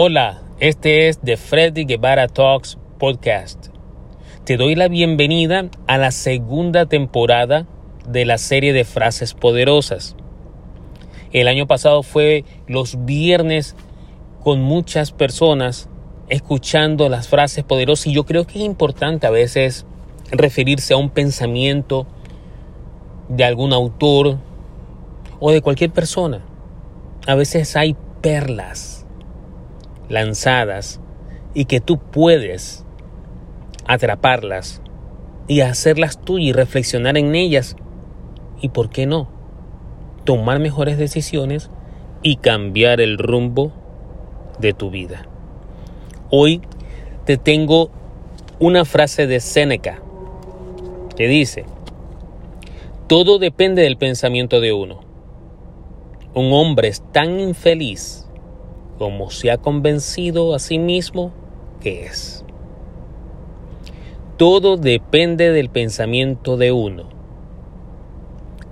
Hola, este es The Freddy Guevara Talks Podcast. Te doy la bienvenida a la segunda temporada de la serie de frases poderosas. El año pasado fue los viernes con muchas personas escuchando las frases poderosas y yo creo que es importante a veces referirse a un pensamiento de algún autor o de cualquier persona. A veces hay perlas lanzadas y que tú puedes atraparlas y hacerlas tuyas y reflexionar en ellas. ¿Y por qué no? Tomar mejores decisiones y cambiar el rumbo de tu vida. Hoy te tengo una frase de Séneca que dice, todo depende del pensamiento de uno. Un hombre es tan infeliz como se ha convencido a sí mismo que es. Todo depende del pensamiento de uno.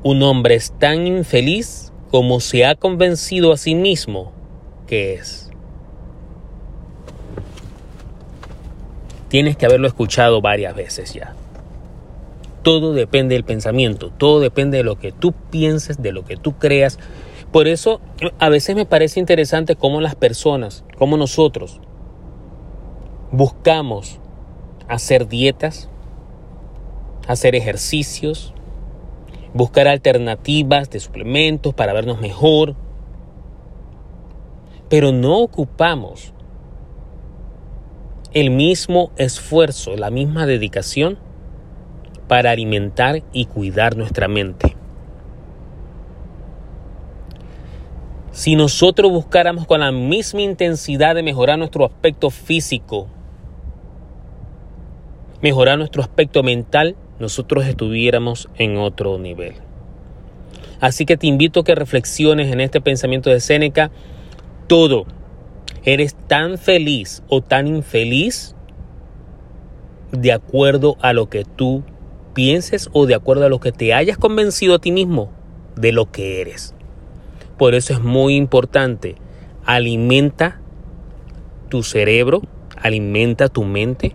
Un hombre es tan infeliz como se ha convencido a sí mismo que es. Tienes que haberlo escuchado varias veces ya. Todo depende del pensamiento, todo depende de lo que tú pienses, de lo que tú creas, por eso a veces me parece interesante cómo las personas, como nosotros, buscamos hacer dietas, hacer ejercicios, buscar alternativas de suplementos para vernos mejor, pero no ocupamos el mismo esfuerzo, la misma dedicación para alimentar y cuidar nuestra mente. Si nosotros buscáramos con la misma intensidad de mejorar nuestro aspecto físico, mejorar nuestro aspecto mental, nosotros estuviéramos en otro nivel. Así que te invito a que reflexiones en este pensamiento de Séneca. Todo. Eres tan feliz o tan infeliz de acuerdo a lo que tú pienses o de acuerdo a lo que te hayas convencido a ti mismo de lo que eres. Por eso es muy importante. Alimenta tu cerebro, alimenta tu mente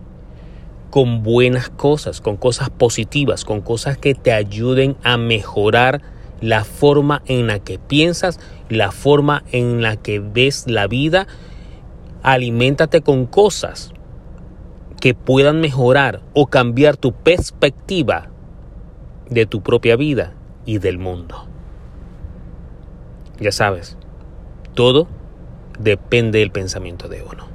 con buenas cosas, con cosas positivas, con cosas que te ayuden a mejorar la forma en la que piensas, la forma en la que ves la vida. Aliméntate con cosas que puedan mejorar o cambiar tu perspectiva de tu propia vida y del mundo. Ya sabes, todo depende del pensamiento de uno.